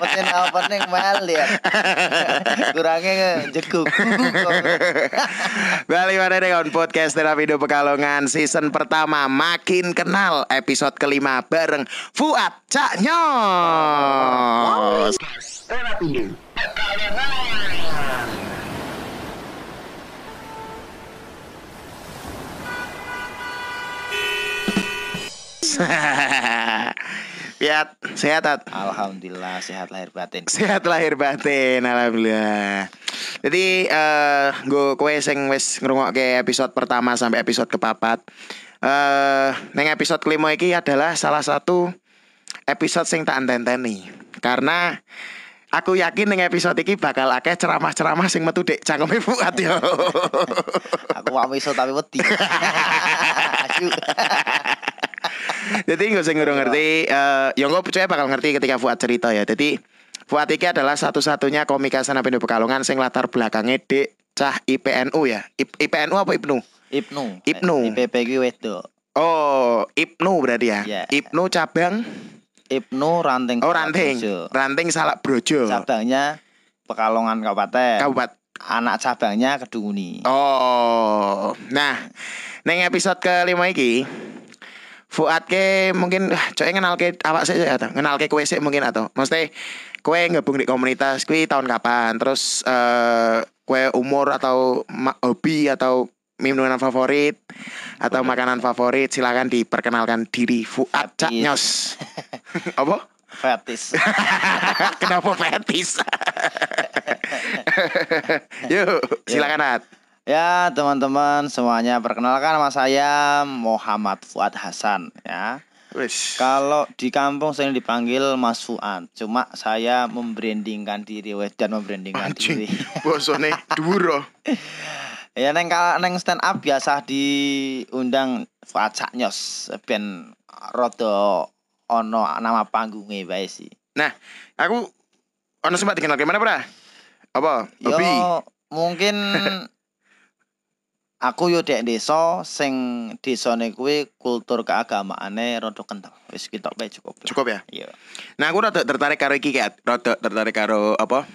Mungkin opening mal ya. Kurangnya jeguk. Balik mana dengan podcast terapi hidup Pekalongan season pertama makin kenal episode kelima bareng Fuad Cak Nyos. Piat, sehat Tat? Alhamdulillah sehat lahir batin. Sehat lahir batin, alhamdulillah. Jadi eh gue kue sing wis ngrungokke episode pertama sampai episode kepapat. Eh neng episode kelima iki adalah salah satu episode sing tak antenteni. Karena aku yakin neng episode iki bakal akeh ceramah-ceramah sing metu dek cangkeme Fuad yo. Aku mau iso tapi wedi. Jadi gue sing ngurung ngerti eh ya gue percaya bakal ngerti ketika Fuad cerita ya. Jadi Fuad iki adalah satu-satunya komika Sanapindo Pekalongan sing latar belakangnya di cah IPNU ya. I- IPNU apa IPNU? Ibnu. Ibnu. IPP ki wedok. Oh, IPNU berarti ya. Iya. IPNU cabang Ibnu ranting. Oh ranting. Brojo. Ranting Salak Brojo. Cabangnya Pekalongan Kabupaten. Kabupaten. Anak cabangnya Kedunguni. Oh. Nah, neng episode kelima iki Fuad ke mungkin ah, coy kenal ke awak sih atau kenal ke kue sih mungkin atau. Mesti kue gabung di komunitas kue tahun kapan terus eh kue umur atau hobi atau minuman favorit atau makanan favorit silakan diperkenalkan diri Fuad Cak Fetis. Nyos. Apa? Fetis. kenapa fetis? Yuk silakan Nat Ya teman-teman semuanya perkenalkan nama saya Muhammad Fuad Hasan ya. Kalau di kampung sering dipanggil Mas Fuad. Cuma saya membrandingkan diri wes dan membrandingkan Anjing, diri. bosone dhuwur. oh. ya neng kal- neng stand up biasa diundang Fuad Saknyos ben rodo ono nama panggungnya bae sih. Nah, aku ono sempat dikenal gimana, Bra? Apa? Yo Hobi. mungkin aku yo dek desa sing desane kuwi kultur keagamaane rada kental. Wis kita bae cukup. lah. Cukup ya. Iya. Nah, aku rada tertarik karo iki kayak rada tertarik karo apa?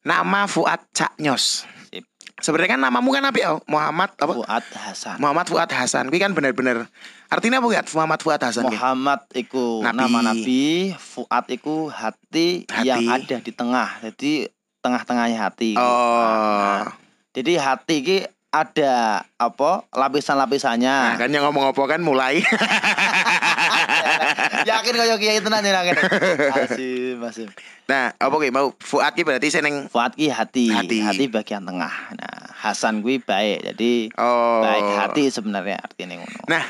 Nama Fuad Caknyos. Sip. Sebenarnya kan namamu kan apa ya? Muhammad apa? Fuad Hasan. Muhammad Fuad Hasan. Kuwi kan bener-bener artinya apa ya? Muhammad Fuad Hasan ki? Muhammad iku Nabi. nama nabi, Fuad iku hati, Hati. yang ada di tengah. Jadi tengah-tengahnya hati. Oh. Jadi hati iki ada apa lapisan-lapisannya. Nah, kan yang ngomong apa kan mulai. Yakin kaya kiai tenan ya yakin. Masih, masih. nah, apa ki mau Fuad ki berarti seneng Fuad ki hati, Hati. bagian tengah. Nah, Hasan kuwi baik. Jadi Oh. baik hati sebenarnya artinya ngono. Nah,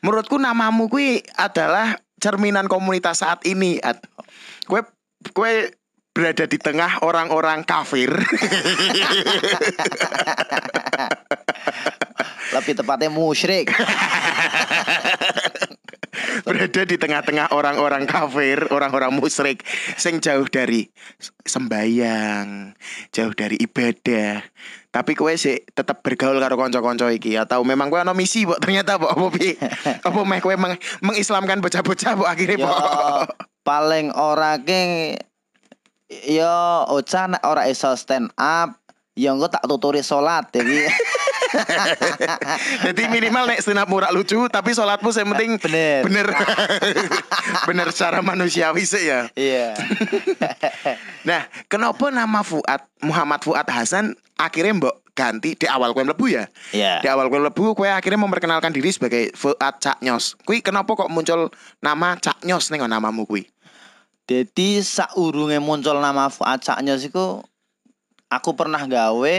menurutku namamu kui adalah cerminan komunitas saat ini. At. Kue kue berada di tengah orang-orang kafir. Lebih tepatnya musyrik. berada di tengah-tengah orang-orang kafir, orang-orang musyrik sing jauh dari sembayang, jauh dari ibadah. Tapi kue sih tetap bergaul karo konco-konco iki atau memang kue ono misi Bok ternyata Bok apa pi? Apa meh meng- mengislamkan bocah-bocah Bok akhirnya Yo Bok? paling ora ke yo Ocha nek ora iso stand up ya engko tak tuturi salat jadi Jadi minimal nek stand up murah lucu tapi sholatmu yang penting Bener. bener bener secara manusiawi sih ya. iya Nah, kenapa nama Fuad Muhammad Fuad Hasan akhirnya mbok ganti di awal kue mlebu ya? iya Di awal kue mlebu kue akhirnya memperkenalkan diri sebagai Fuad Caknyos. Kui kenapa kok muncul nama Caknyos nih namamu kui? Jadi saurunge muncul nama Fuad Caknyos iku aku pernah gawe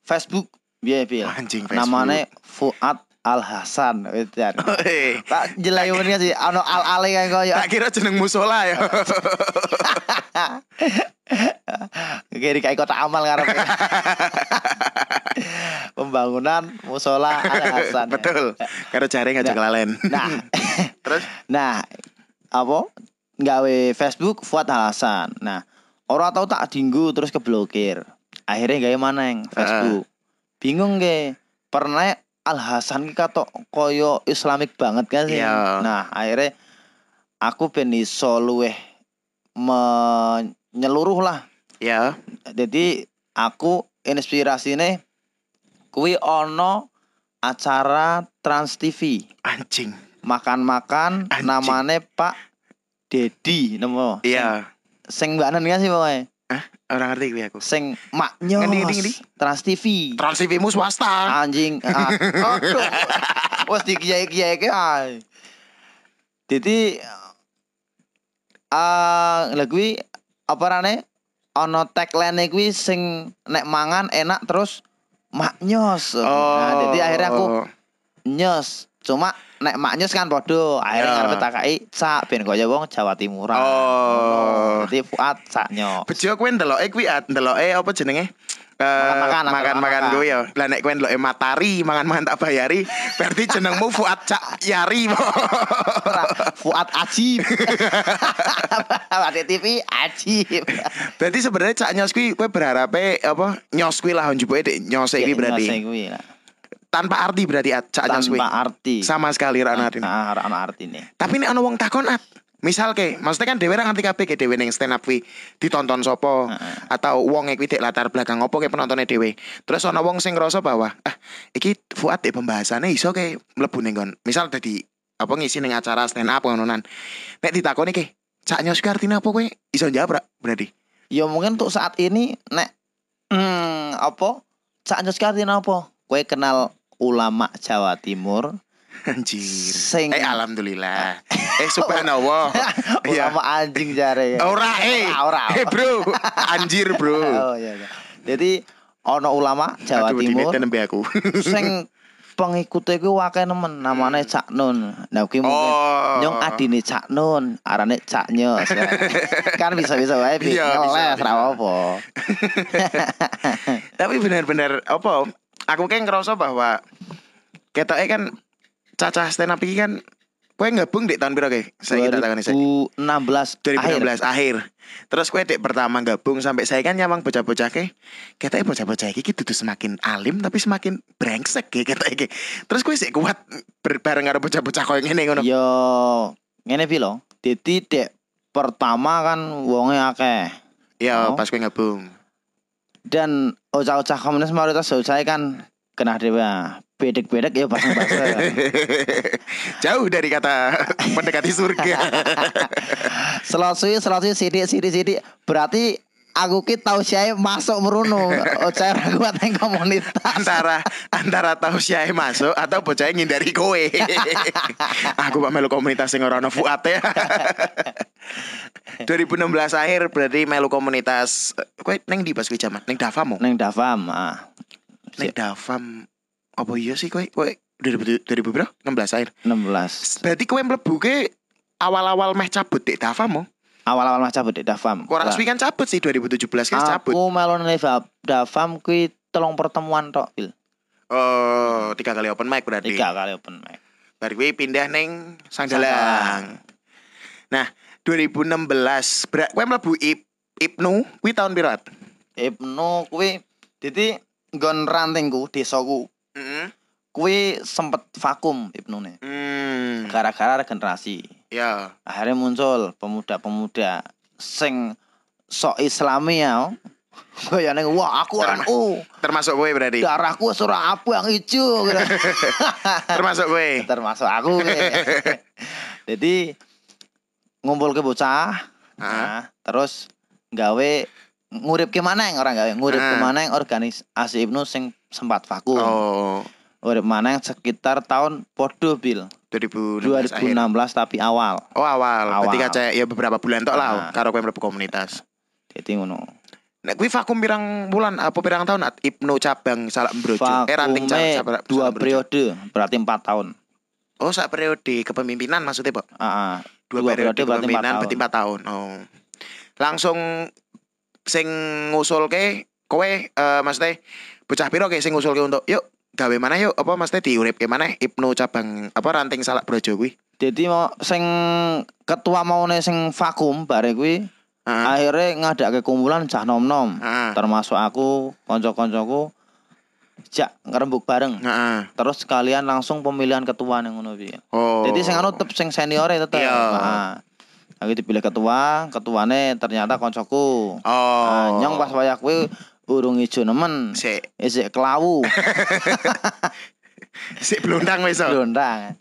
Facebook biaya biaya Anjing Facebook. namanya Fuad Al Hasan. Hei, tak jelai ini sih ano al ale kan koyo tak kira jeneng musola ya. kiri kayak kota amal ngarepe pembangunan musola Al Hasan Betul. Karo jaring aja Nah. kelalen. nah Terus Nah, apa? Gawe Facebook Fuad Hasan. Nah, orang tahu tak dinggu terus keblokir. Akhirnya gawe maneng Facebook. Bingung ge. Pernah Al Hasan ki katok koyo Islamik banget kan sih. Iya. Nah, akhirnya aku ben iso luweh menyeluruh lah. Ya. Jadi aku inspirasine kuwi ono acara Trans TV. Anjing. Makan-makan namanya Pak Dedi nemu. Iya. Sing Mbak Nen kan sih pokoknya. Orang ngerti gue aku. Sing maknyos. Ngendi, ngendi, ngendi? Trans TV. Trans TV mu swasta. anjing ah, aduh wes dikiai-kiai ke ay. Jadi ah lha kuwi apa rane ono tagline kuwi sing nek mangan enak terus maknyos. Nah, jadi akhirnya aku nyos. Cuma nek maknyos kan podo. Akhirnya Ya. ngarepe takai sak ben kaya wong Jawa Timuran. Oh. Jadi Fuad sak nyos. Bejo kowe ndeloke kuwi at ndeloke apa jenenge? Eh, Makan-makan, makan makan makan-makan. gue ya. Lah nek kowe ndeloke Matari, mangan-mangan tak bayari, berarti jenengmu Fuad Cak Yari. Fuad Ajib. Ade TV Ajib. berarti sebenarnya Cak Nyos kuwi kowe berharap apa nyos kuwi lah njupuke nyos iki berarti. Nyos kuwi lah. Tanpa arti berarti at Cak Nyos kuwi. tanpa arti. Sama sekali ra ono artine. Nah, ora ono artine. Tapi nek ana wong takon at Misal ke, maksudnya kan dhewe ra ngerti kabeh ke ning stand up kuwi ditonton sopo atau wong kuwi dek latar belakang opo ke penontonnya dhewe. Terus ana wong sing ngerasa bahwa ah iki Fuad dek pembahasannya iso ke mlebu ning kon. Misal dadi apa ngisi ning acara stand up ngononan. Nek ditakoni ke, cak nyos artine apa kowe? Iso jawab ra berarti? Ya mungkin untuk saat ini nek hmm, apa? Sak nyos ki artine apa? Kowe kenal ulama Jawa Timur Anjir. sing Eh alhamdulillah. eh subhanallah. Iya. ulama anjing jare ya. Ora eh. Ora, ora. Eh bro, anjir bro. Oh iya iya. Jadi ono ulama Jawa Aduh, Timur nembe aku. sing pengikutnya ku akeh nemen namanya Cak Nun. Nah kuwi mungkin Oh. nyong adine Cak Nun, arane Cak Nyos. kan bisa-bisa wae Iya, bisa, bisa. ra apa. Tapi benar-benar apa? Aku kayak ngerasa bahwa ketoknya kan cacah stand up iki kan kowe gabung di tahun piro kayak saya kita takoni saya 2016 akhir. 2016 akhir. Terus kowe dek pertama gabung sampai saya kan nyamang bocah-bocah ke ketoknya bocah-bocah iki dudu semakin alim tapi semakin brengsek ya ketoknya iki. Terus kowe sik kuat bareng karo bocah-bocah koyo ngene ngono. Yo ngene pi lho. Dadi dek pertama kan wonge akeh Iya, Oh. pas kowe gabung. Dan ocah-ocah komunis mayoritas saya kan kena dhewe ah. bedek-bedek ya bahasa-bahasa. Jauh dari kata mendekati surga. Selasuy selasuy sidik sidik sidik berarti aku ki tau saya masuk meruno. Ocah ra kuat nang komunitas. antara antara tahu siae masuk atau bocah ngindari kowe. Aku pak melu komunitas sing ora ono Fuat ya. 2016 akhir berarti melu komunitas eh, kowe neng di pas kuwi jaman neng Davam. Neng Davam ah. Neng Davam apa iya sih kowe kowe 2000 2000 berapa? 16 akhir. 16 Berarti kowe mlebu ke awal-awal meh cabut di Davam. Awal-awal mah cabut di Davam. Kok resmi kan cabut sih 2017 kan cabut. Aku melu nang Da- Davam kuwi telung pertemuan tok. Oh, tiga kali open mic berarti. Tiga kali open mic. Baru gue pindah neng Sanggalang. Nah, 2016 berak gue mlebu ip Ibnu kuwi tahun pirat? Ibnu kuwi dadi nggon rantingku desaku Heeh. Kuwi sempet vakum Ibnune Hmm. gara-gara regenerasi. Ya. Akhirnya muncul pemuda-pemuda sing sok islami ya. Kayane wah aku orang U. Termasuk gue berarti. Darahku surah apa yang hijau gitu. Termasuk gue. termasuk aku ki. Jadi ngumpul ke bocah, Ah. nah, terus gawe ngurip ke mana yang orang gawe ngurip ke Ah. mana yang organisasi Ibnu sing sempat vakum. Oh, Urip mana yang sekitar tahun podo bil 2016 akhir. 2016 tapi awal. Oh awal. Awal. Berarti kaca ya beberapa bulan tok Ah. lah karo kowe mlebu komunitas. Jadi ngono. Nek kuwi vakum pirang bulan apa pirang tahun At? Ibnu cabang Salak Mbrojo. Eh ranting Salak dua periode, berarti empat tahun. Oh, sak periode kepemimpinan maksudnya, Pak. Ah, ah. dua, Dua periode, periode berarti empat kepemimpinan tahun. berarti empat tahun. Oh. Langsung sing ngusul ke kowe eh maksudnya bocah piro ke sing ngusul ke untuk yuk gawe mana yuk apa maksudnya diurip ke mana Ibnu cabang apa ranting salak brojo kuwi. Jadi mau sing ketua maune sing vakum bare kuwi Ah. akhirnya ngadakke kumpulan cah nom-nom. Ah. termasuk aku konco-koncoku jak ngerembuk bareng. Heeh. Terus sekalian langsung pemilihan ketua yang ngono. Oh. Jadi sing anu tetep sing senior tetep. Nah, aku dipilih ketua, ketuane ternyata koncoku. Oh. Nah, nyong pas wayah kuwi urung ijo nemen. Sik, Isik kelawu. sik blondang wis. oh. Blondang.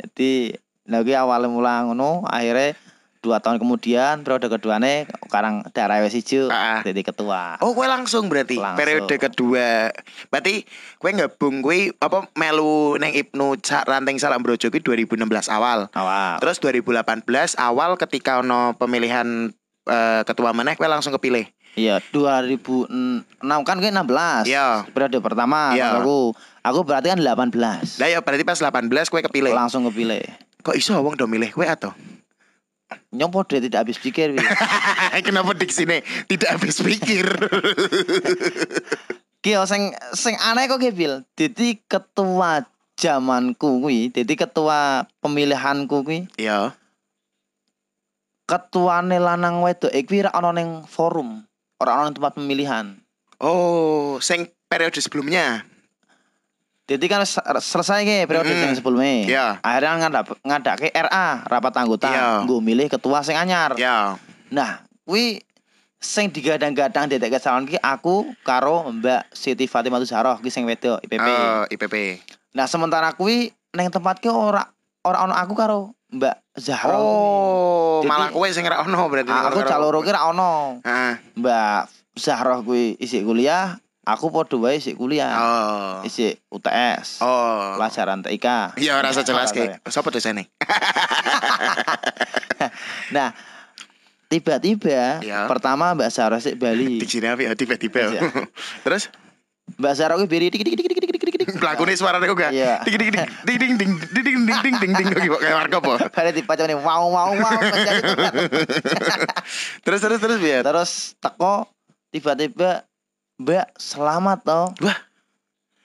Jadi lagi awal mula ngono, akhirnya dua tahun kemudian periode keduane sekarang daerah wis ijo Ah. jadi ketua. Oh, kowe langsung berarti Langsung. periode kedua. Berarti kowe gabung kowe apa melu neng Ibnu Cak Ranting Salam Brojo kuwi 2016 awal. Awal. Terus 2018 awal ketika ono pemilihan eh, ketua meneh kowe langsung kepilih. Iya, 2006 kan gue 16. Iya. Periode pertama Iya. aku. Aku berarti kan 18. Lah ya berarti pas 18 kowe kepilih. Langsung kepilih. Kok iso wong do milih kowe atau? Nyong podo tidak habis pikir. Kenapa di sini tidak habis pikir? Ki yo sing sing aneh kok Bil. Dadi ketua zamanku kuwi, dadi ketua pemilihanku kuwi, Iya. ketuane lanang wedok iki ra ana ning forum, ora ana ning tempat pemilihan. Oh, sing periode sebelumnya. Jadi kan se- selesai ke periode Mm-mm. yang sebelumnya. Iya. Akhirnya ngadak ngadake RA rapat anggota, Iya. nggo milih ketua sing anyar. Ya. Nah, kuwi sing digadang-gadang dedek calon ki aku karo Mbak Siti Fatimah Zahroh ki sing wedok IPP. Eh, IPP. Nah, sementara kuwi ning tempat ki ora orang ono aku karo Mbak Zahra. Oh, Jadi, malah kowe sing ora ono berarti. Aku cak loro ki ora ono. Heeh. Mbak Zahra kuwi isik kuliah, aku padha wae isik kuliah. Oh. Isik UTS. Oh. Pelajaran TK. Iya, ora usah jelaske. Sopo dosene? nah, tiba-tiba iya. pertama Mbak Zahra sik Bali. Dijinawi oh, tiba-tiba. Iya. Terus Mbak Zahra kuwi biri dik dik dik pelakune suarane kok gak? Iya. Ding ding ding ding ding ding ding ding ding ding ding kayak warga apa? Bari dipaca nih wow wow wow. Terus terus terus biar. Terus teko tiba-tiba Mbak selamat toh. Wah.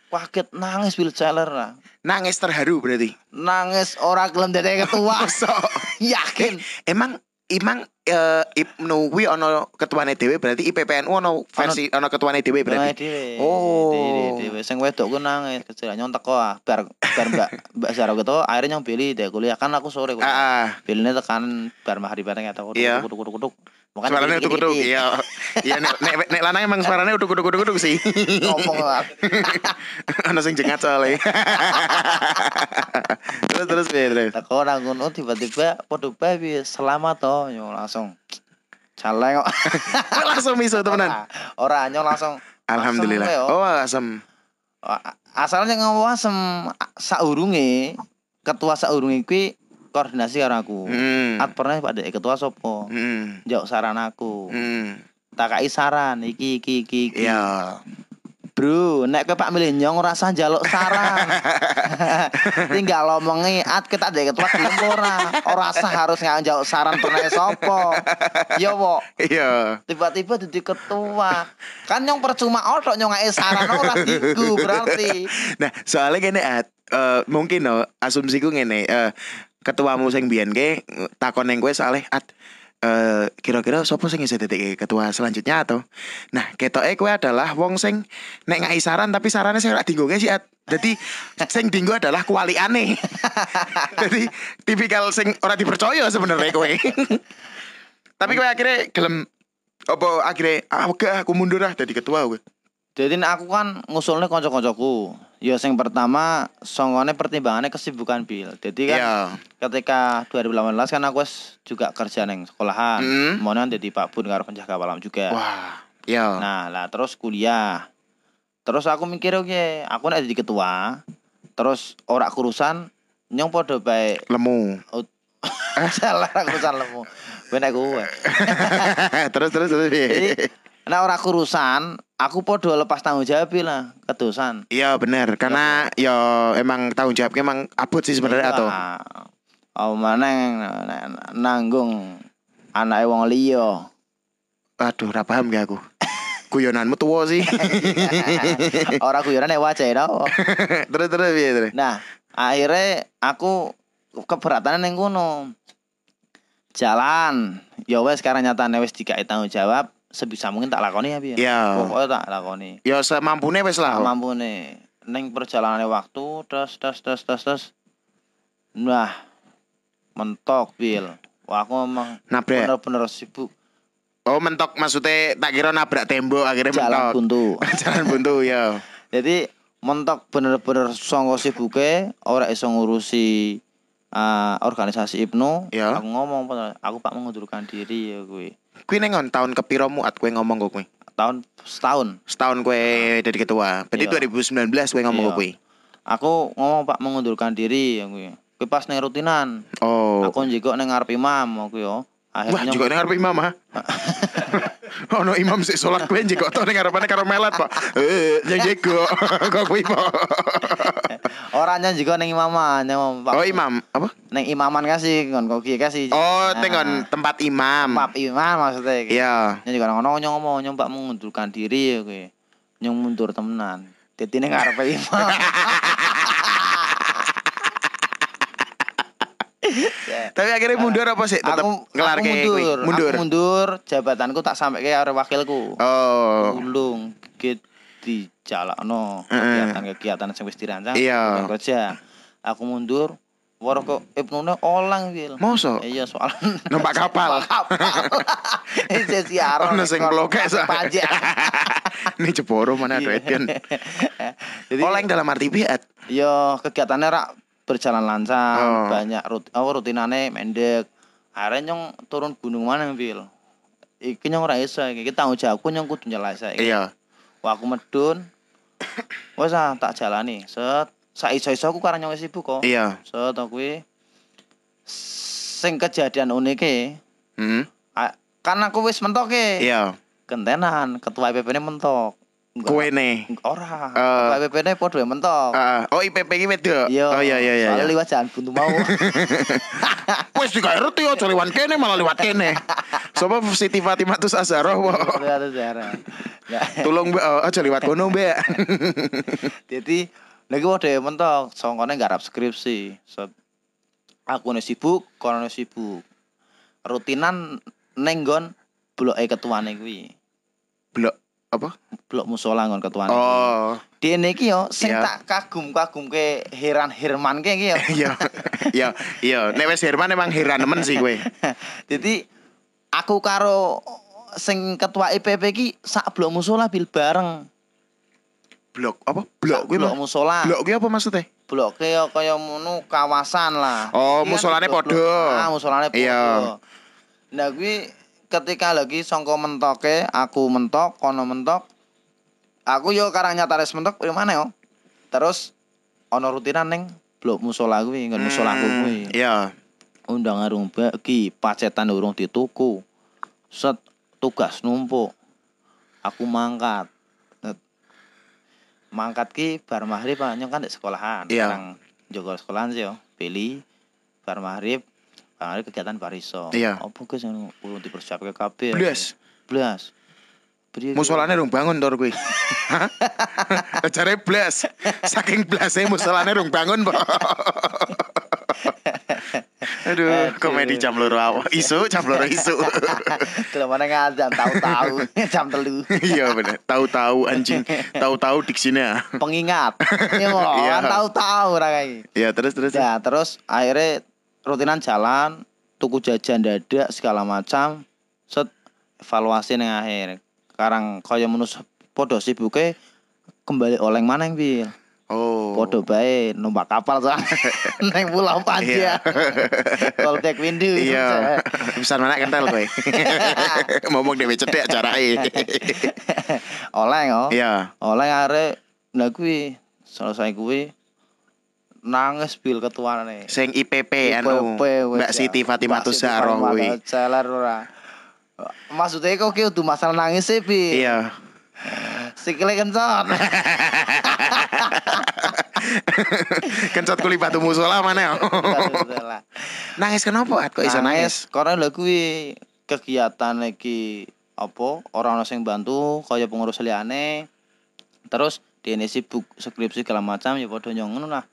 Paket nangis Will Celler lah. Nangis terharu berarti. Nangis ora gelem dadi ketua. Yakin. Emang Imang eh, Ibnu kuwi ono ketuane dhewe berarti IPPNU ono versi ono ketuane dhewe Berarti. Oh. Dhewe sing wedok ku nangis kecil nyong teko ah bar bar Mbak Mbak Zara ketua akhirnya nyong pilih deh kuliah kan aku sore kuliah. Ah, ah. Pilihnya tekan bar maghriban atau kutuk kutuk kutuk Makanya Suaranya dikit-dikit. utuk-utuk. Iya. Iya nek nek nek lanang emang suaranya utuk-utuk-utuk sih. Ngomong lah. Ono sing jengat soalnya. terus terus piye terus. Teko nang ngono tiba-tiba padha bae piye, selamat toh yo langsung. Caleng kok. Langsung miso temenan. Ora nyong langsung. Alhamdulillah. Oh, asem. Asalnya ngomong asem saurunge ketua saurunge kuwi koordinasi karo aku. Hmm. At pernah pada ketua sopo. Hmm. Jauh saran aku. Hmm. Tak kai saran iki iki iki. iki. Iya. Bro, nek kowe Pak milih nyong ora usah njaluk saran. Tinggal ngomongi at kita dek ketua gelem ora. Ora usah harus njaluk saran pernah sapa. Yo wo, Iya. tiba-tiba jadi ketua. Kan nyong percuma otok nyong ngai saran ora diku berarti. Nah, soalnya gini at eh, mungkin no asumsiku ngene eh ketuamu sing biyen ke takon neng kowe soalnya at eh kira-kira sapa sing iso dadi ketua selanjutnya atau? Nah ketoke kowe adalah wong sing nek ngai saran tapi sarannya sing ora dinggoke sih at. Jadi sing dinggo adalah kualiane jadi tipikal sing ora dipercaya sebenarnya kowe. Tapi kowe akhirnya gelem apa akhirnya ah aku mundur ah jadi ketua kowe Jadi aku kan ngusulnya konco-koncoku. Ya sing pertama songone pertimbangannya kesibukan Bil. Jadi kan Iya. ketika 2018 kan aku wis juga kerja neng sekolahan. Mm. Mau jadi Pak Bun karo penjaga malam juga. wah iya Nah, lah terus kuliah. Terus aku mikir oke, aku nek jadi ketua, terus ora kurusan nyong podo bae lemu salah kurusan lemu. Benek gue. terus terus terus? Jadi nek ora kurusan, aku podo lepas tanggung jawab lah kedosan. Iya bener karena ya emang tanggung jawabnya emang abot sih sebenarnya atau Oh mana nanggung anake wong liya. aduh ora paham gak aku guyonanmu tua sih Ora guyonan nek wajahe tau. terus terus piye terus Nah, akhirnya aku keberatan ning kono. Jalan. Ya wes sekarang nyatane wis dikai tanggung jawab sebisa mungkin tak lakoni ya piye. Iya. Pokoknya tak lakoni. Ya semampune wis lah. Mampu nih. Neng perjalanan waktu tes tes tes tes tes. Nah, mentok bil. Wah aku memang Nabrak. bener-bener sibuk Oh mentok maksudnya tak kira nabrak tembok akhirnya jalan mentok. buntu. Jalan buntu ya. Jadi mentok bener-bener songko sibuke ora iso ngurusi uh, organisasi Ibnu. Ya. Aku ngomong aku Pak mengundurkan diri ya gue. Kuwi ning ngon tahun kepiro muat kowe ngomong kok kuwi? Tahun setahun Setahun kowe jadi ketua. Berarti Iya. 2019 kowe ngomong Iya. kok kuwi. aku ngomong Pak mengundurkan diri ya gue. Gue pas ning rutinan. Oh. Aku njiko ning ngarep imam aku yo. Wah, Akhirnya juga ning arep imam ah. Ono imam sik salat kowe njiko to ning arepane karo melet, Pak. Eh, yang jeko. Kok kuwi, Pak. orangnya juga ning imaman, yang Pak. Oh, imam. Apa? Ning imaman kasih ngon kok kiye kasih. Oh, Nah, tengon tempat imam. Pak imam maksudnya. Iya. Nya juga ngono nyong ngomong nyong Pak mengundurkan diri ya kowe. Nyong mundur temenan. Dadi ning ngarepe imam. Tapi akhirnya mundur apa sih? Tetap aku ngelarke aku mundur. Mundur. Aku mundur, jabatanku tak sampai ke arep wakilku. Oh. Ulung git di jalakno Heeh. kegiatan-kegiatan sing wis dirancang Iya. kerja. Aku mundur, waro kok Ibnu olang wil. Mosok? Iya soal Numpak kapal. kapal. Ini siaran. Ono sing blokek so. pajak. Ini jeboro mana ada. Jadi Oleng dalam arti biat. yo kegiatannya rak berjalan lancar, Oh. banyak rut oh, rutinane mendek. Akhirnya nyong turun gunung mana Bil? Iki nyong ra iso iki Iki tanggung jawabku nyong kudu nyelesai. Iya. Wah aku medun. Wes ah tak jalani. Set sak iso-iso aku karena nyong sibuk kok. Iya. Set aku sing kejadian unik e Hmm. a- kan aku wis mentok e. Iya. Kentenan ketua IPP ne mentok. Kowe nih. Ora. Ketua IPP ne podo ya mentok. Ah, oh IPP iki wedok. Iya. Oh iya iya iya. Soalnya iya. liwat jalan buntu mau. Wes digawe roti aja liwat kene malah liwat kene. Sopo Siti Fatimah Tus sejarah. Nah, Tolong Mbak, oh, aja liwat kono Mbak. Jadi lagi ya mentok, songkone garap skripsi. Set. Aku nih sibuk, kono nih sibuk. Rutinan nenggon blok e ketuane kuwi. Blok apa? Blok musola ngon ketuane. Oh, Dene iki yo sing Iya. tak kagum-kagum ke Heran Herman ke iki yo. iya. Iya, iya. Nek wis Herman emang heran nemen sih kowe. Jadi aku karo sing ketua IPP ki sak blok musola bil bareng. Blok apa? Blok kuwi blok musola. Blok kuwi apa maksudnya? blok kaya kaya ngono kawasan lah. Oh, kan musolane podo. Ah, musolane podo. Iya. Nah, kuwi ketika lagi songko mentoke, aku mentok, kono mentok. Aku yo karang nyatares mentok di mana yo. Terus ono rutinan neng blok musola kuwi, nggon musolaku Hmm, kuwi. Iya. Undangan urung bagi, pacetan urung dituku. Set tugas numpuk. Aku mangkat. Mangkat ki bar maghrib nyong kan di sekolahan. Iya. Sekarang jaga sekolahan sih yo. Pilih bar maghrib, bar maghrib kegiatan bariso. Iya. Apa guys yang urung dipersiapke kabeh. Blas. Blas. Musolane rung bangun tor kuwi. Hah? Jare blas. Saking blase musolane rung bangun, Pak. Aduh, Aduh. komedi jam loro awak. Isu jam loro isu. Dalam mana ngajam tahu-tahu jam telu. Iya bener. Tahu-tahu anjing. Tahu-tahu diksinya. Pengingat. Iya, mau Iya. kan tahu-tahu ora kayak. Ya terus terus. Ya, terus akhirnya rutinan jalan, tuku jajan dadak segala macam. Set evaluasi ning akhir. Sekarang kaya menus podo sibuke kembali oleng maneng bil. Oh. Podo bae numpak kapal soalnya neng pulau Iya. Panjang. Tol Tek Windu. Iya. Bisa mana kental kowe. Ngomong dhewe cedek carake. oleng oh. Iya. Oleng akhirnya nah kuwi selesai kuwi nangis bil ketuane. Sing IPP anu IPP, wes Mbak ya. Siti Fatimah Mbak Siti Tusaro Fatimah kuwi. Tusaro ora. Maksudnya kok ki udah masalah nangis sih, Bi. Iya. Sikile kencot. Kencot kuli batu musola mana? nangis kenapa? At? Kok iso nangis? Karena lho kuwi kegiatan iki apa orang ono sing bantu kaya pengurus liyane. Terus dene sibuk skripsi segala macam ya padha nyong ngono lah.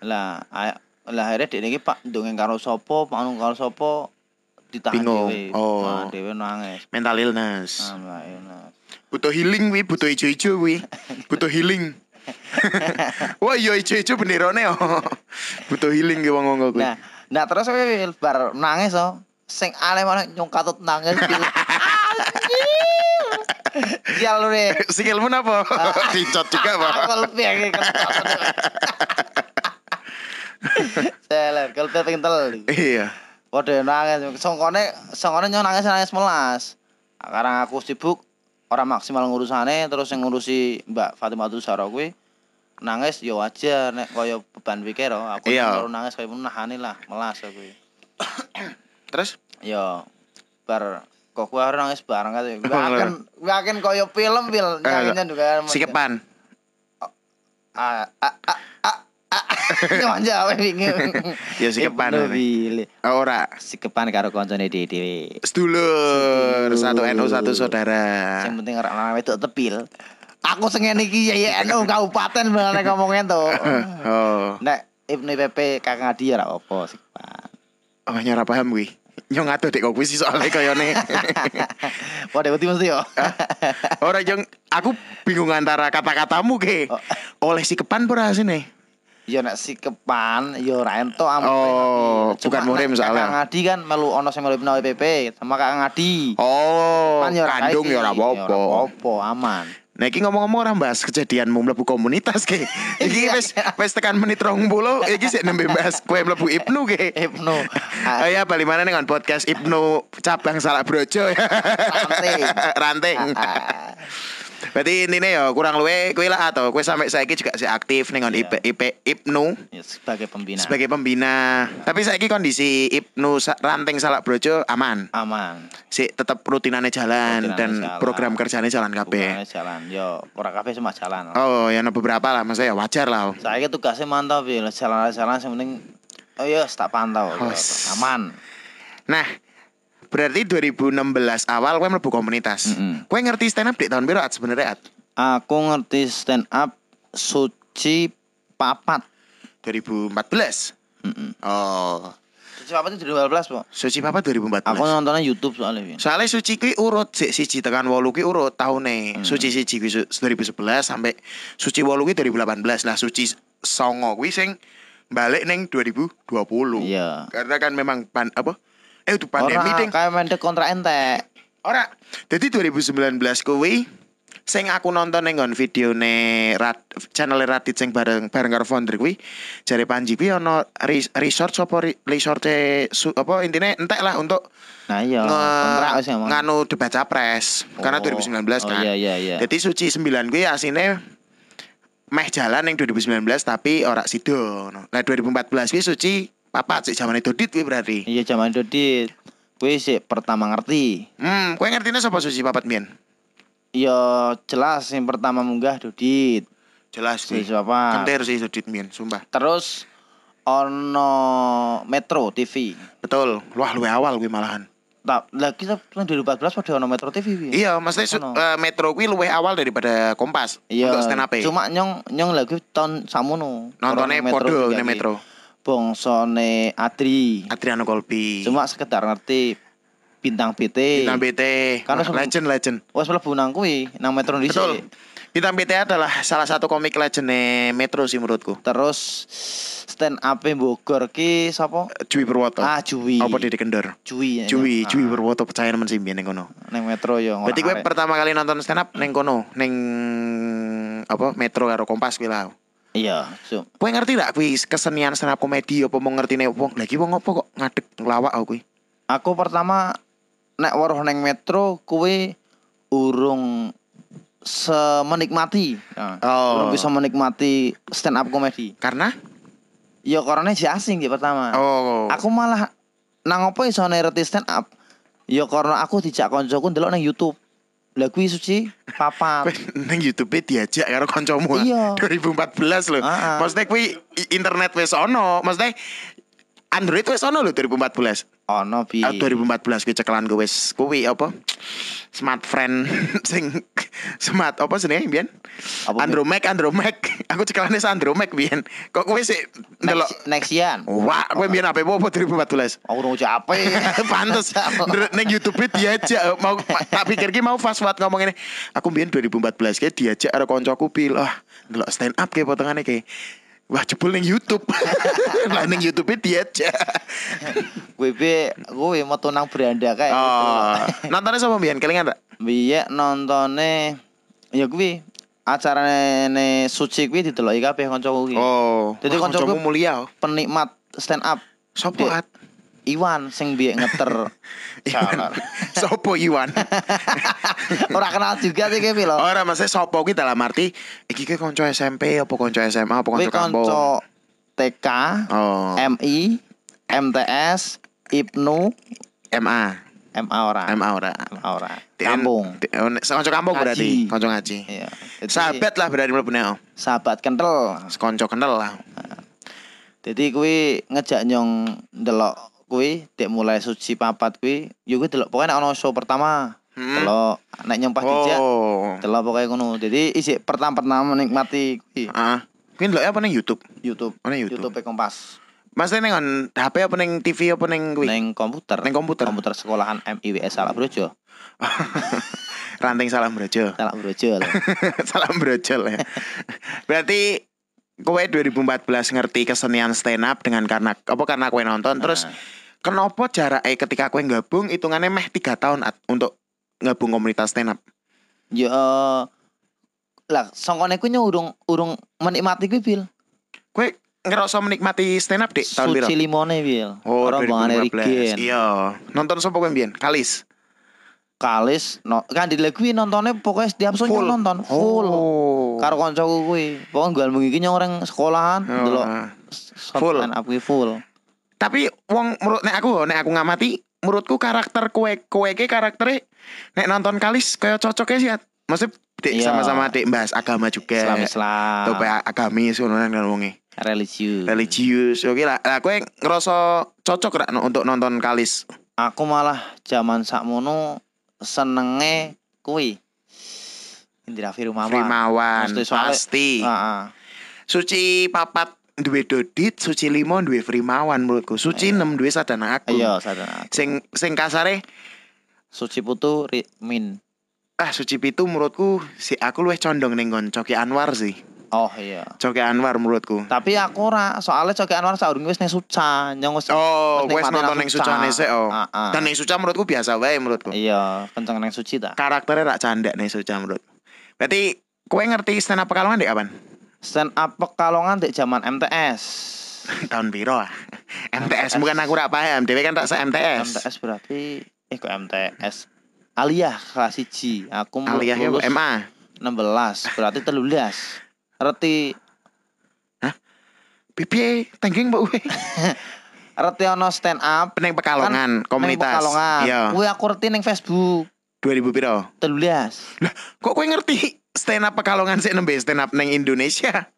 Lah lah akhirnya dene iki Pak ndongeng karo Pak anu karo sapa ditahan Bingung. dhewe. Oh. Nah, nangis. Mental illness. Ah, Mbak, enak. Butuh healing wi, butuh ijo-ijo wi. butuh healing. Wah iya ijo-ijo benderone oh. butuh healing ki wong-wong kuwi. Nah, nah terus kowe bar nangis oh. Sing aneh malah nyung katut nangis. Sial lu deh. Sikilmu napa? Dicot juga, Pak. Aku lebih yang kental. Seler, kalau pintel. Iya. Waduh nangis, songkone songkone nyong nangis nangis melas. Karena aku sibuk orang maksimal ngurusane terus yang ngurusi Mbak Fatimah Saro kuwi nangis yo wajar nek kaya beban pikir oh. aku Iya. baru nangis kaya menahani lah melas aku Terus yo bar kok gua harus nangis bareng kan Oh, yakin yakin kaya film film nyanyinya juga sikepan. ah ah ah ah ah manja wae bingung Ya, sikepan. Oh, ora. sikepan karo koncone dhewe Sedulur, satu NU satu Sing saudara. penting ora ana wedok tepil. Aku sing ngene iki ya ya NU kabupaten bener ngomongin to. Oh. Nek Ibnu PP Kakang Adi ya ora apa sikepan. Oh, nyora paham kuwi. Nyong atuh dek kok kuwi soalnya kayane. Wah, dewe mesti yo. Ora yang aku bingung antara kata-katamu ke. Oleh sikepan pura sini. Ya nek sikepan ya ora ampe. Oh, Cuma bukan muhrim nek soalnya. Kakang Adi kan melu ono sing melu PP sama Kakang Adi. Oh, Kan ya kandung kaiki. ya ora Ya apa-apa. apa-apa, aman. Nah, iki ngomong-ngomong orang bahas kejadianmu mlebu komunitas ke. Iki Iya. wis wis tekan menit 20, iki sik nembe bahas kowe mlebu Ibnu ke. Ibnu. Oh ya, mana dengan podcast Ibnu cabang Salak Brojo. Ranting. Ranting. Berarti intinya ya kurang luwe kowe lah atau kowe sampai saiki juga si aktif ning Iya. IP, IP Ibnu Ya, sebagai pembina. sebagai pembina. Tapi saiki kondisi Ibnu Ranting Salak Brojo aman. aman. Si tetap rutinannya jalan dan jalan. program kerjanya jalan kabeh. Jalan. Yo, ora kabeh cuma jalan. Oh, ya ada beberapa lah, maksudnya ya wajar lah. Saya tugasnya mantap ya, jalan-jalan yang penting oh iya tak pantau. Oh, Aman. Nah, berarti 2016 awal kowe mlebu komunitas. Mm-mm. Kowe ngerti stand up di tahun berapa sebenarnya? At? Aku ngerti stand up suci papat. 2014. Heeh. Oh, Suci papat itu 2012, Po. suci papa 2014. Aku nontonnya YouTube soalnya. Soalnya suci kuwi urut sik siji tekan 8 kuwi urut tahune. Hmm. Suci siji kuwi su- 2011 sampai suci 8 kuwi 2018. Nah, suci songo kuwi sing balik ning 2020. Iya. Karena kan memang pan apa? Eh itu pandemi ding. kayak mendek kontrak entek. Ora. Jadi 2019 kuwi sing aku nonton ning nggon videone Rat, channel Radit sing bareng bareng karo founder kuwi jare Panji kuwi ono res- resort apa re- resort apa intine entek lah untuk Nah iya, kontrak wis nganu debat capres karena Oh. 2019 Oh, kan. iya, iya, iya. Jadi suci 9 kuwi asine meh jalan yang 2019 tapi ora sido. Nah 2014 kuwi suci papat sih zaman itu kuwi berarti. Iya zaman Dodit. Kuwi sih pertama ngerti. Hmm, kowe ngertine sapa suci papat mien? Ya jelas yang pertama munggah Dodit. Jelas Si sih. siapa? Kentir sih Sudit mien, sumpah. Terus ono Metro TV. Betul. Wah, luwe awal kuwi malahan. Tak, lah kita tahun 2014 pada ono Metro TV. Wi. Iya, maksudnya su- Ono. eh, Metro kuwi luwe awal daripada Kompas Iya. untuk stand up Cuma nyong nyong lagi tahun samono. Nontonnya podo ning. Metro. Bongsone Adri. Adriano Kolbi. Cuma sekedar ngerti bintang BT. Bintang BT. Karena sebelum- legend legend. Wes mlebu nang kuwi nang Metro dhisik. Betul. Bintang BT adalah salah satu komik legendnya Metro sih menurutku. Terus stand up Bogor ki sapa? Jui Purwoto. Ah, Jui. Apa Dede Kendor? Jui. Jui, Ah, Jui Purwoto percaya nemen sih ning kono. Nang Metro yo. Berarti gue pertama kali nonton stand up neng kono, neng apa Metro karo Kompas kuwi lah. Iya, so. Kowe ngerti gak kuwi kesenian stand up komedi apa mau ngerti nih wong lagi wong apa kok ngadeg ngelawak aku kuwi. Aku pertama nek weruh neng Metro kuwi urung semenikmati. Nah, Oh. Urung bisa menikmati stand up komedi. Karena Ya karena si asing ya pertama. oh Aku malah nang apa iso ngerti stand up? Ya karena aku dijak koncoku ndelok nang YouTube. Lah kuwi suci papat. neng YouTube diajak karo kancamu. Iya. 2014 loh. Ah, ah. Maksudnya kuwi internet wis ono, maksudnya Android wis ono lho 2014. Ono bi. Ah, 2014 kuwi cekelan gue wis kuwi apa? smart friend sing smart apa bian Apa, Andromac Andromac aku cekelane Andromac bian kok kowe sih ndelok Nexian. wah kowe bian apa apa 2014 Aku urung capek. Pantes neng YouTube diajak mau tak pikir ki mau fast forward ngomong ini. Aku biyen 2014 kayak diajak karo koncoku pil. Wah, ndelok stand up kayak potongane kayak Wah jebul neng YouTube Lah neng YouTube diajak Gue be, gue mau tunang beranda kayak gitu. Oh Nontonnya sama Bian kelingan tak? Biye nontone ya kuwi acarane ne suci kuwi dideloki kabeh kancaku kuwi. Oh koncoku- koncomu mulia oh. Penikmat stand up Sopo at? Iwan sing biye ngeter. Iwan Sopo Iwan Ora kenal juga sih kayak lho. Ora maksudnya sopo ki dalam arti Iki ki konco SMP apa konco SMA apa konco kampung kanca TK, Oh MI, MTS, Ibnu, MA MA ora. MA ora MA ora. Kampung. Konco kampung berarti Konco ngaji Iya. Sahabat lah berarti mlebune oh. sahabat kental. Konco kenal lah Jadi kuwi ngejak nyong ndelok kuwi dek mulai suci papat kuwi yo kuwi delok pokoknya ono show pertama. Hmm. Delok nek nyong pas dijak Oh delok pokoknya ngono. Jadi isi pertama-pertama menikmati kuwi Ah, Kuwi ndelok apa ning YouTube? YouTube. Oh, ning YouTube. YouTube Kompas. Maksudnya ning on HP apa ning TV apa ning kuwi? Neng komputer. Neng komputer. Komputer sekolahan MIWS Salak Brojo. Ranting salam brojo. Salak Brojo. lho. salam brojol ya. Berarti kowe 2014 ngerti kesenian stand up dengan karena apa karena kowe nonton terus. Kenapa jaraknya ketika kowe gabung hitungannya meh tiga tahun At, untuk gabung komunitas stand up? Yo eh, lah songkone nyong urung urung menikmati kuwi Bil. Kowe ngerasa menikmati stand up Dik tahun? Suci limone Bil. Oh, Rombongane 2015. Rigen. Iya. Nonton sapa kowe mbiyen? Kalis. Kalis no, kan di kuwi nontonnya pokoknya setiap sore nonton full. Oh. Karo kancaku kuwi. Pokoknya iki nyong orang sekolahan Oh, delok ah. full line up kuwi full. Tapi wong menurut nek aku nek aku ngamati menurutku karakter kowe kowe ke karakternya nek nonton kalis kayak cocoknya sih. Maksudnya dek Iya. sama-sama dek bahas agama juga. Islam Islam. Tuh kayak agamis ngono kan wonge. religius. Religius. Oke lah. Lah kowe ngerasa cocok rak untuk nonton kalis. Aku malah zaman sakmono senenge kuwi. Indra Firmawan. Soalnya- pasti. Heeh. Suci papat duwe dodit, suci limo duwe Primawan menurutku. Suci enam duwe sadana aku. Iya, sadar. Sing sing kasare Suci Putu Ri- Min. ah suci pitu menurutku si aku luwih condong ning nggon Coki Anwar sih. Oh iya. Coki Anwar menurutku. Tapi aku ora, soalnya Coki Anwar saurung wis ning Suca, nyong wis Oh, wis nonton ning Sucane sik oh. Ah, ah. Dan ning Suca menurutku biasa wae menurutku. Iya, kenceng nang suci ta. Karakternya rak candak ning Suca menurut. Berarti kowe ngerti stand up Pekalongan dek kapan? Stand up Pekalongan di zaman MTS. Tahun piro ah? MTS bukan aku rak paham. Dewe kan tak se MTS. MTS berarti eh kok MTS. Aliyah kelas 1. Aku lulus MA. 16, berarti 13. Reti Pipi tengking mbak we. reti ono stand up Peneng Pekalongan, Kan komunitas. Ning Pekalongan. Iya. Kuwi aku reti ning Facebook 2000 piro? 13. Lah, kok kowe ngerti stand up Pekalongan sik nembe stand up ning Indonesia?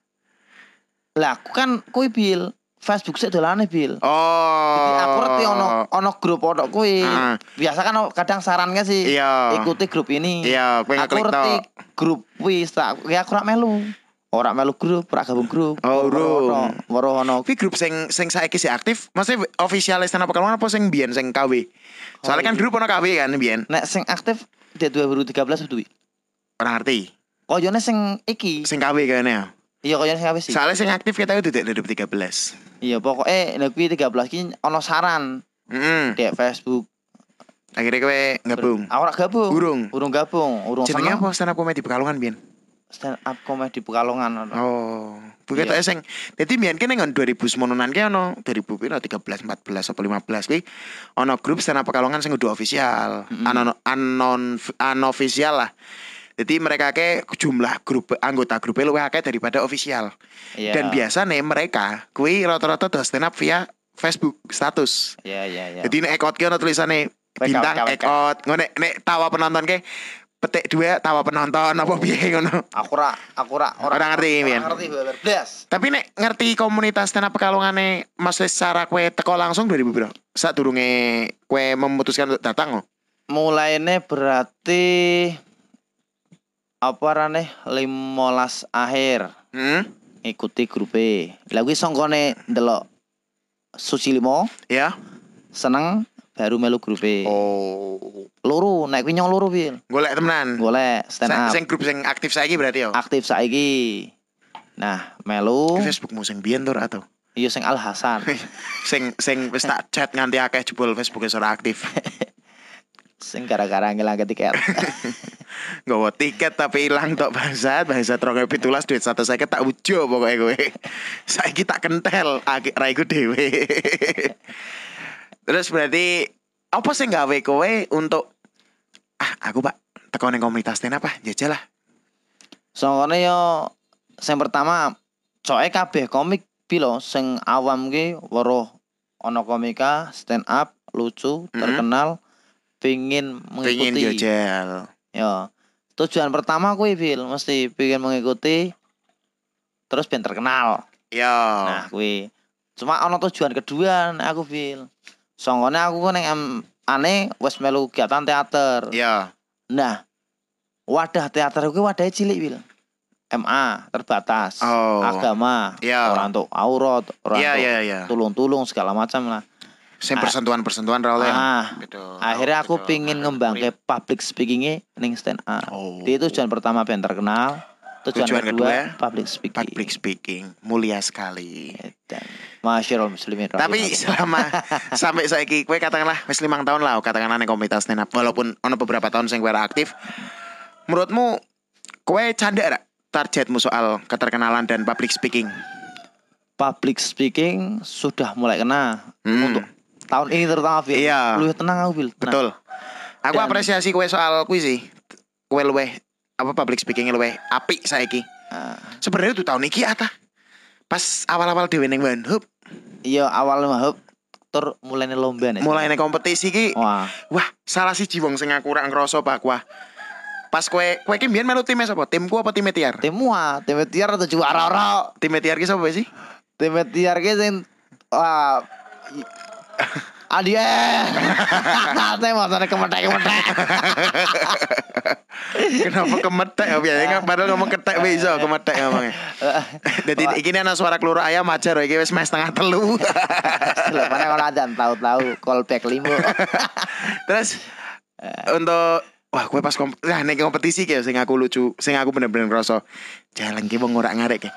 Lah aku kan kuwi bil Facebook sik dolane bil. Oh. Jadi aku ngerti ono ono grup ono kuwi. Ah. Biasa kan kadang sarannya sih Iya. ikuti grup ini. Iya, kowe aku ngerti grup kuwi tak ya aku rak melu. Ora melu grup, ora gabung grup. Oh, Weruh ono- ono Kuwi grup sing sing saiki sih aktif, maksudnya official stand up Pekalongan apa sing biyen sing KW? Soalnya kan iya. grup ono KW kan biyen. nek sing aktif di 2013 betul. Ora ngerti. Koyone sing iki. Sing KW kayaknya. Iya koyone sing aktif sih. Soalnya sing aktif kita itu di 2013. Iya pokoknya nek kuwi 13 ki ono saran Heeh. di Facebook. Akhirnya kowe gabung. Aku ora gabung. Urung. Urung gabung, urung Jenenge apa stand up comedy Pekalongan biyen? Stand up comedy Pekalongan ono. Oh. Bukan Iya. yeah. sing dadi biyen kene ngon 2009 ki ono 2000 piro 13 14 apa 15 kuwi ono grup stand up Pekalongan sing udah official. Mm-mm. Anon anon unofficial lah. Jadi mereka ke jumlah grup anggota grupnya luwih akeh daripada official. Iya. Dan biasa nih mereka kuwi rata-rata do stand up via Facebook status. Iya iya iya. Jadi nek ekot ki ono tulisane bintang ekot. Ngono nek tawa penonton ke petik dua tawa penonton apa piye ngono. Aku ora aku ora Ora ngerti, Mian. ngerti blas. Tapi nek ngerti komunitas stand up Pekalongane maksudnya secara kue teko langsung dari piro? Saat durunge kue memutuskan untuk datang oh. Mulainya berarti apa rane 15 akhir Hmm? ngikuti grup E. Lah kuwi sangkone ndelok Suci Limo Ya. seneng baru melu grup E. Oh. Loro, nek kuwi nyong loro Bil. Golek temenan. Golek stand up. sing grup sing aktif saiki berarti ya. Aktif saiki. Nah, melu Di Facebookmu sing biyen tur atau? iya sing Al Hasan. sing sing wis tak chat nganti akeh jebol Facebooknya ora aktif. sing gara-gara ngilang tiket. Nggawa tiket tapi ilang tok bangsat, bangsat 2017 duit satu saya tak ujo pokoknya gue. Saiki tak kentel, aki- raiku dhewe. Terus berarti apa sih gawe kowe untuk ah aku Pak teko ning komunitas ten apa jajal lah. Sangkone yo sing pertama coe kabeh komik pilo sing awam ki weruh ana komika stand up lucu Mhm. terkenal pingin Pengen mengikuti jajal. Ya tujuan pertama kuwi Bil mesti pingin mengikuti terus ben terkenal Yo. nah kuwi cuma ana tujuan kedua aku Bil sangkone aku ku ning em- ane wis melu kegiatan teater Yo. Nah, wadah teater gue wadahnya cilik bil. MA terbatas, Oh. agama, Iya. orang untuk aurat, orang Iya untuk iya iya. tulung-tulung segala macam lah. Sing Ah. persentuhan-persentuhan ra oleh. Ah, Betul. akhirnya aku Betul. pingin ngembangke public speakingnya ning stand up. Oh. Itu tujuan pertama ben terkenal, tujuan, Tujuan kedua, kedua, public speaking. public speaking mulia sekali. Dan Masyaallah muslimin. Tapi selama sampai saiki kue katakanlah wis limang tahun lah katakanlah ning komunitas stand up walaupun ono beberapa tahun sing kue aktif. Menurutmu kue canda targetmu soal keterkenalan dan public speaking? public speaking sudah mulai kena Hmm. untuk tahun ini terutama Bil. Iya. Luwih tenang aku Bil. tenang. Betul. Aku Dan- apresiasi kue soal kue sih. Kue luweh apa public speaking luweh apik saiki. Ah. Sebenarnya tuh tahun iki ata. Pas awal-awal dhewe ning One Hub, Iya awal mahub tur mulai lomba nih. mulai ning kompetisi ki Wah, Wah, salah siji wong sing aku ora ngrasa Pak wah. Pas kue kue ki mbiyen melu time sapa? Timku apa tim Tiar? tim wah, tim tiar atau juara ora. Tim Tiar ki sapa sih? Tim tiar ki sing wah Adie. Saya mau sana kemetek kemetek. Kenapa kemetek ya biasanya kan padahal ngomong ketek bisa kemetek ngomongnya. Jadi iki ana suara keluru ayam ajar iki wis mes setengah telu. Selepane ora dan tahu-tahu callback limo. Terus untuk Wah, gue pas nah, ning kompetisi kayak sing aku lucu, sing aku bener-bener ngerasa jalan ki wong ora ngarek ki.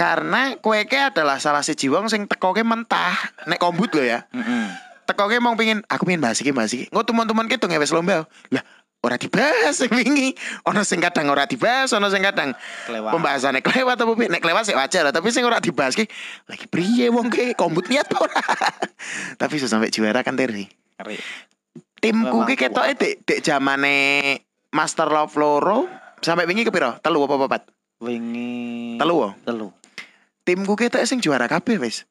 Karena kue ke adalah salah siji wong sing tekoke mentah. Nek kombut lo ya. Heeh. tekoke mau pingin aku pingin bahas iki bahas iki. Engko teman-teman gitu ngewes lomba lah ora dibahas sing wingi. Ono sing kadang ora dibahas ono sing kadang Kelewat. pembahasannya kelewat apa piye? Nek kelewat sih wajar lah tapi sing ora dibahas ki lagi priye wong ki? Kombut niat ora? Tapi sudah sampai juara kan Terry timku ki ketoke dek dek zamane Master Love Loro sampai wingi ke piro? Telu apa papat Wingi telu wo? Telu. Timku kita sing juara kabeh wis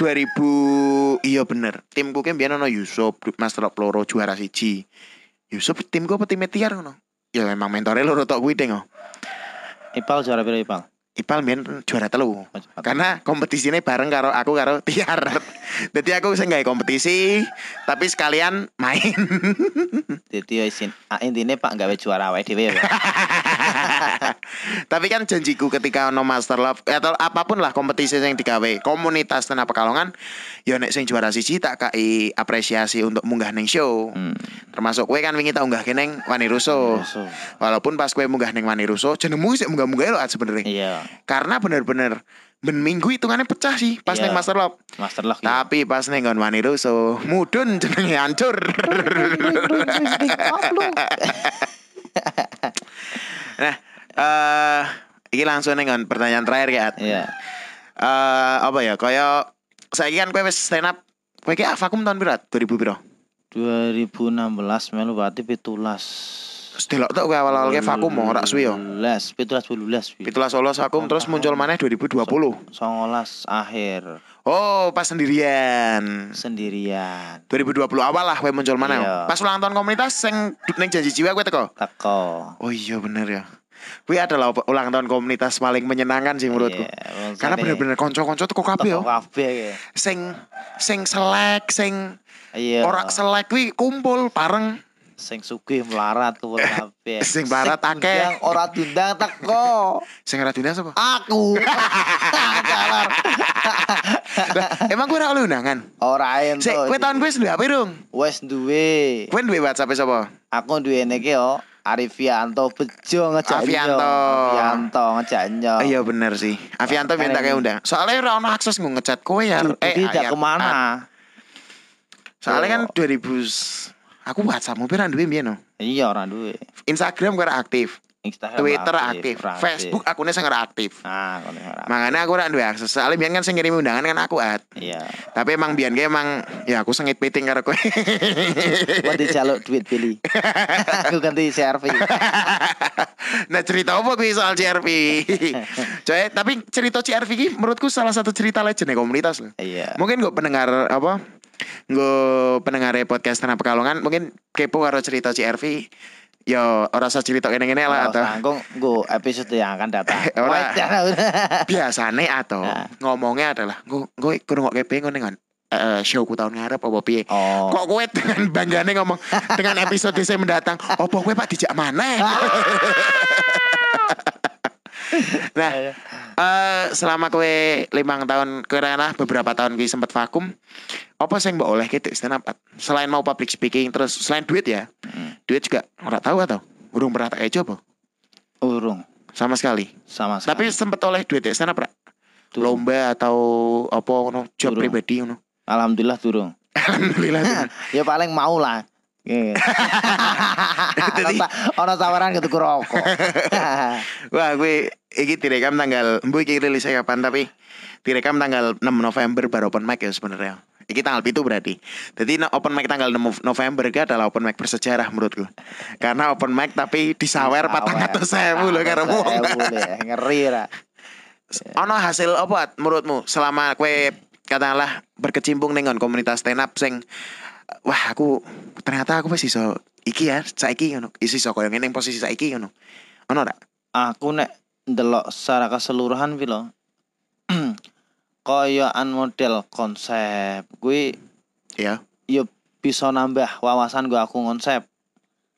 2000 iya bener timku ki mbiyen ono Yusuf Master Love Loro juara siji Yusuf timku apa tim Tiar ngono ya emang mentore loro tok kuwi deng oh. Ipal juara piro Ipal? Ipal mbiyen juara telu Oh, karena kompetisinya bareng karo aku karo Tiar jadi aku sing gawe kompetisi tapi sekalian main Dadi ya isin. Ah, intine Pak gawe juara awake dhewe ya. Tapi kan janjiku ketika ono Master Love atau apa pun lah kompetisi yang digawe komunitas tenan Pekalongan ya nek sing juara siji tak kai apresiasi untuk munggah neng show Hmm. termasuk kue kan wingi tak unggah keneng Wani Russo walaupun pas kue munggah neng Wani Russo jenengmu sih munggah munggah lo sebenarnya Iya. karena bener-bener ben minggu hitungannya pecah sih pas Iya. neng Master Love Master Lock. ya. tapi pas neng Gon Wani Russo mudun jenenge hancur nah eh iki langsung neng pertanyaan terakhir ya. Iya. Eh, apa ya kaya saya kan kue wis stand up kue ki vakum tahun berapa 2000 piro 2016 melu berarti 17. Sedelok tok kowe awal-awal ke vakum mau ora suwi yo. 17, 17, 18. Pitulas solo vakum terus muncul maneh 2020. 19 akhir Oh, pas sendirian. sendirian. 2020 awal lah kowe muncul maneh. Iya. Pas ulang tahun komunitas sing ning janji jiwa kowe teko. Teko. Oh iya bener ya. Kuwi adalah ulang tahun komunitas paling menyenangkan sih menurutku. Iya, Karena bener-bener konco-konco teko kabeh yo. kabeh ya. Sing sing selek, sing Iya. ora selek kuwi kumpul bareng. Sing sugih melarat kuwi kabeh. Sing melarat akeh. diundang, Ora diundang teko. Sing ora diundang sapa? Aku. Jalar. Lah, emang kowe ora oleh undangan? Ora ento. Sik, kowe tahun kowe duwe apa, Rung? wis duwe. Kowe duwe WhatsApp sapa? Aku duwe niki yo Arifianto bejo ngejak Avianto. Avianto ngejak nyo. Iya bener sih. Avianto Makanya minta kayak undang. Soalnya ora ono akses nggo ngecat kowe ya. Ayat- tidak ke mana. Soalnya kan Yo. 2000 Aku WhatsApp pirang duwe mbiyen no. Iya ora duwe. Instagram gue aktif, Instagram Twitter aktif, ora Facebook akunnya saya ora aktif. Ngono ora. Makanya aku ora duwe akses. Soalnya biyen kan sing ngirim undangan kan aku at. Iya. Tapi emang biyen ge emang ya aku sengit piting karo kowe. Gua dijaluk duit Billy. Aku ganti CRV. nah cerita apa kuwi soal CRV? Coy, tapi cerita CRV ki menurutku salah satu cerita legend ya komunitas loh. Iya. Mungkin gue pendengar apa? Gue pendengar podcast Tanah Pekalongan mungkin kepo karo cerita CRV. Yo ora usah cerita kene-kene lah atau Sanggung nggo episode yang akan datang. Ora. Wah, biasane atau Nah. ngomongnya adalah gue gue kurang kok kepengen dengan eh showku tahun ngarep apa piye Oh. kok gue dengan banggane ngomong dengan episode saya mendatang opo gue pak dijak mana nah eh selama kue limang tahun kira beberapa tahun gue sempat vakum apa sih mbak oleh gitu stand up selain mau public speaking terus selain duit ya Hmm. Duit juga nggak tahu atau urung pernah tak ejo apa Urung sama sekali sama tapi sekali. sempet oleh duit ya Ra? Durung. lomba atau apa ngono job Durung. pribadi ngono Alhamdulillah durung. alhamdulillah Durung. ya paling mau lah. Iya. Jadi- Ono tawaran gitu rokok. wah gue iki direkam tanggal mbu iki rilisnya kapan tapi direkam tanggal 6 November baru open mic ya sebenarnya Iki tanggal itu berarti. Jadi open mic tanggal 6 November iki adalah open mic bersejarah menurutku. Karena open mic tapi disawer patang atus sewu loh karo wong. Sewu le, ngeri ra. Ono hasil apa menurutmu selama kue katakanlah berkecimpung dengan komunitas stand up sing wah aku ternyata aku masih iso iki ya saiki ngono. Isi iso koyo ngene posisi saiki ngono. Ono ora? Aku nek ndelok secara keseluruhan pi lho. Koyoan model konsep kuwi Iya. yo bisa nambah wawasan gua aku konsep.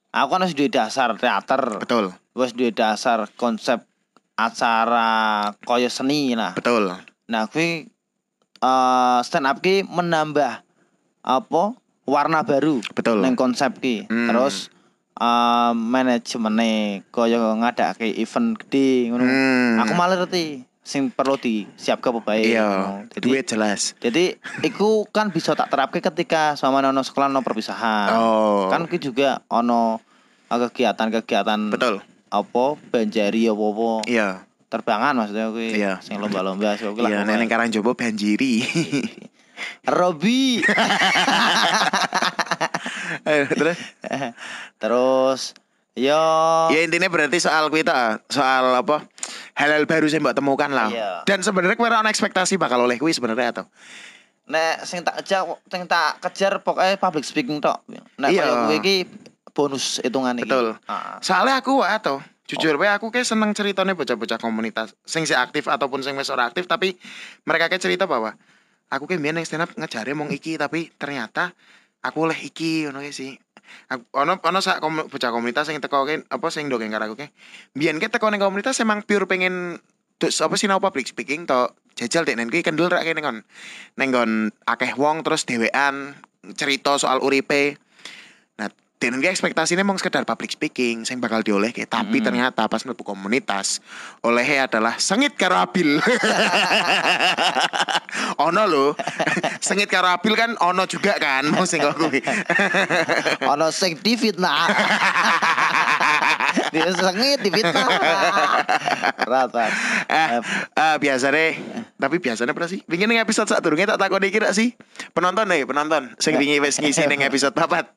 Aku kan wis duwe dasar teater, Betul. wis duwe dasar konsep acara koyo seni lah. Betul. Nah, kuwi eh stand up ki menambah apa? warna baru Betul. neng konsep ki. Hmm. Terus eh manajemennya koyo ngadake event gede ngono. Hmm. Aku malah ngerti sing perlu disiapkan apa bae. Iya. Jadi duit jelas. jadi iku kan bisa tak terapke ketika sama ono sekolah ono perpisahan. Oh. Kan ki juga ono kegiatan-kegiatan betul. apa banjari apa apa Iya. terbangan maksudnya kuwi Iya. sing lomba-lomba sing kuwi Iya, lah neng Karangjowo banjiri. Robi Eh, Terus terus yo ya intinya berarti soal kita soal apa hal-hal baru yang mbak temukan lah. Iya. Dan sebenarnya kue ono ekspektasi bakal oleh kue sebenarnya atau nek sing tak kejar sing tak kejar pokoknya public speaking tok nek Iya. koyo kuwi iki bonus hitungan iki Betul. Ah. Soalnya aku atau jujur wae aku kayak seneng ceritanya bocah-bocah komunitas sing si aktif ataupun sing wis ora aktif tapi mereka kayak cerita bahwa aku kayak yang stand up ngejare mong iki tapi ternyata aku oleh iki ngono kae sih. Ono ono sak komu- bocah komunitas sing teko kae apa sing ndongeng karo aku kae. Biyen kayak teko ning komunitas emang pure pengen terus apa sih public speaking to jajal dek nen kuwi kendul rak kene kon. Ning nggon akeh wong terus dhewean cerita soal uripe. Nah, dan ki ekspektasinya emang sekedar public speaking sing bakal dioleh kayak tapi Mm. ternyata pas mlebu komunitas olehnya adalah sengit karo abil. ono lho. sengit karo abil kan ono juga kan mau sing kuwi. ono sing difitnah dia sengit difitnah rata eh, eh biasanya tapi biasanya pernah sih Wingi ning episode saat durungnya tak takoni kira sih penonton nih penonton sing wingi wis ngisi ning episode papat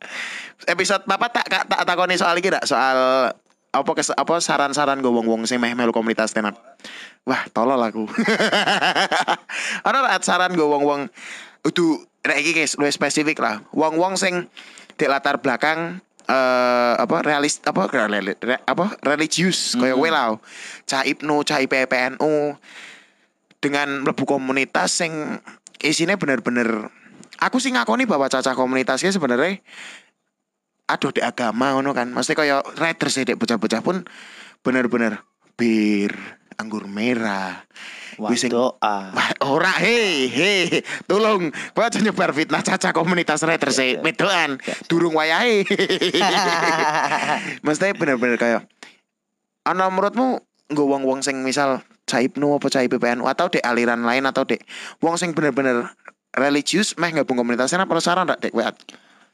episode papat tak tak, tak takoni soal iki dak soal apa kes, apa saran-saran gue wong-wong sing meh melu komunitas stand up wah tolol aku. Ana saran gue wong-wong? Itu nek iki guys luwih spesifik lah. Wong-wong sing di latar belakang eh apa realis apa rel- re- apa religius kaya kowe lah. Cah ibnu cah IPPNU dengan mlebu komunitas sing isinya bener-bener aku sih ngakoni bahwa caca komunitasnya sebenarnya aduh di agama ngono kan. Mesti kaya riders ya dek bocah-bocah pun bener-bener bir anggur merah. Wis doa. Wah, ora hei hei tolong kowe aja nyebar fitnah caca komunitas riders e medoan durung wayahe mesti bener-bener kayak ana menurutmu nggo wong-wong sing misal cai IPNU apa cai PPNU atau dek aliran lain atau dek wong sing bener-bener religius meh gabung komunitasnya apa saran ndak dek weat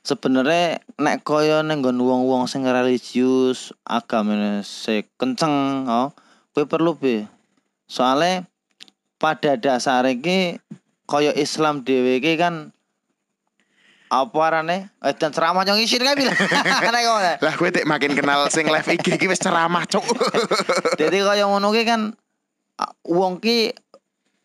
Sebenarnya nek kaya ning nggon wong-wong sing religius, agamane sing kenceng, oh, kowe perlu be. Soale pada dasar iki kaya Islam dhewe iki kan apa arane? Eh dan ceramah nyong isin kan bilang. Lah gue dek makin kenal sing live IG iki wis ceramah cuk Jadi kaya ngono ki kan wong ki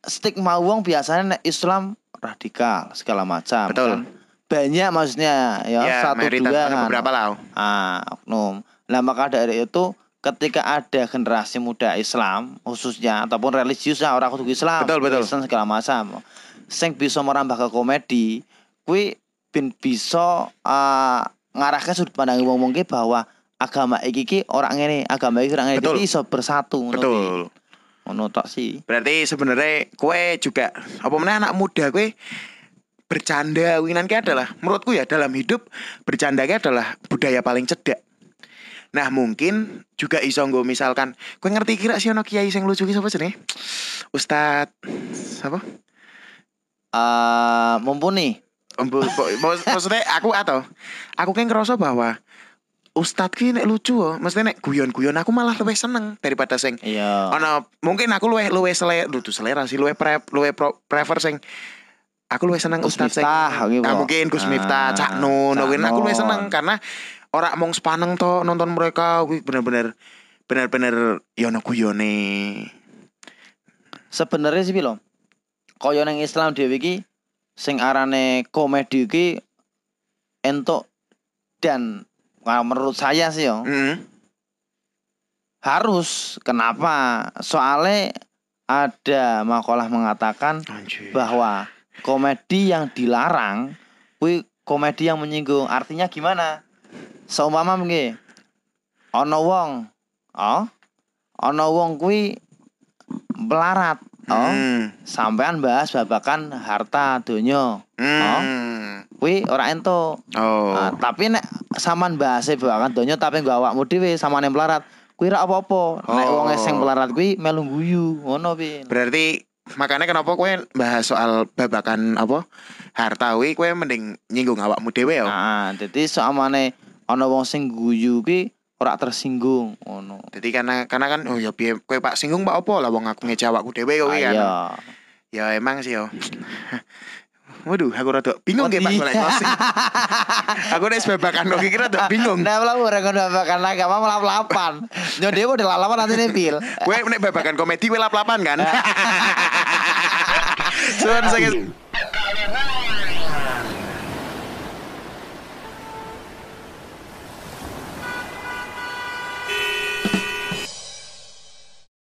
stigma wong biasanya nek Islam radikal segala macam Betul. kan. Banyak maksudnya ya, ya satu dua kan. beberapa lah Ah, oknum. Nah, maka dari itu ketika ada generasi muda Islam khususnya ataupun religius ya orang kudu Islam, Betul, betul. Kristen segala macam. Sing bisa merambah ke komedi, kuwi bin bisa uh, ngarahke sudut pandang wong-wong ki bahwa agama iki ki orang ngene, agama iki orang ngene Betul. Iso bersatu betul Ngono tok sih. Berarti sebenarnya kue juga apa mana anak muda kue bercanda winan ki adalah menurutku ya dalam hidup bercanda adalah budaya paling cedak. Nah mungkin juga iso nggo misalkan kue ngerti kira sih ono kiai sing lucu ki sapa jenenge? Ustad apa? Eh mumpuni. Embu- bo- mak- Maksudnya aku atau aku kan ngerasa bahwa Ustadz ki nek lucu oh. Maksudnya nek guyon-guyon aku malah lebih seneng daripada sing Iya. Ono mungkin aku luwe luwe selera, duh tuh selera sih luwe pre, luwe pro, prefer sing aku luwe seneng Gus Miftah, gitu. Ah, mungkin Gus Miftah, Ah, Cak Nun, Cak mungkin aku Nun. seneng karena orang mong sepaneng to nonton mereka bener-bener bener-bener ya ono guyone. sebenarnya sih bilo kaya nang Islam dhewe iki sing arane komedi iki entuk dan nah, menurut saya sih yo Heeh. harus kenapa soalnya ada makalah mengatakan Anjir. bahwa komedi yang dilarang kuwi komedi yang menyinggung artinya gimana seumpama mengke ana wong oh ana wong kuwi melarat oh Hmm. sampean bahas babakan harta donya Hmm. kuwi ora ento Oh. Nah, tapi nek saman bahase babakan donya tapi nggo awakmu dhewe samane melarat kuwi ra apa-apa nek Oh. wong sing melarat kuwi melu guyu ngono pi Berarti makanya kenapa kue bahas soal babakan apa harta kuwi kue mending nyinggung awakmu dhewe ya. nah dadi samane ana wong sing guyu kuwi ora tersinggung ngono Jadi karena karena kan oh ya piye kowe Pak singgung Pak opo lah wong aku ngejawabku dhewe kok kan. Ayo. Ya emang sih yo. Waduh, aku rada bingung kayak Pak iya. golek closing. aku nek babakan kok kira rada bingung. Nah, lah ora ngono babakan agama melap-lapan. Yo dhewe udah lalapan nanti pil. Kowe nek babakan komedi kowe lap-lapan kan. Suwun saya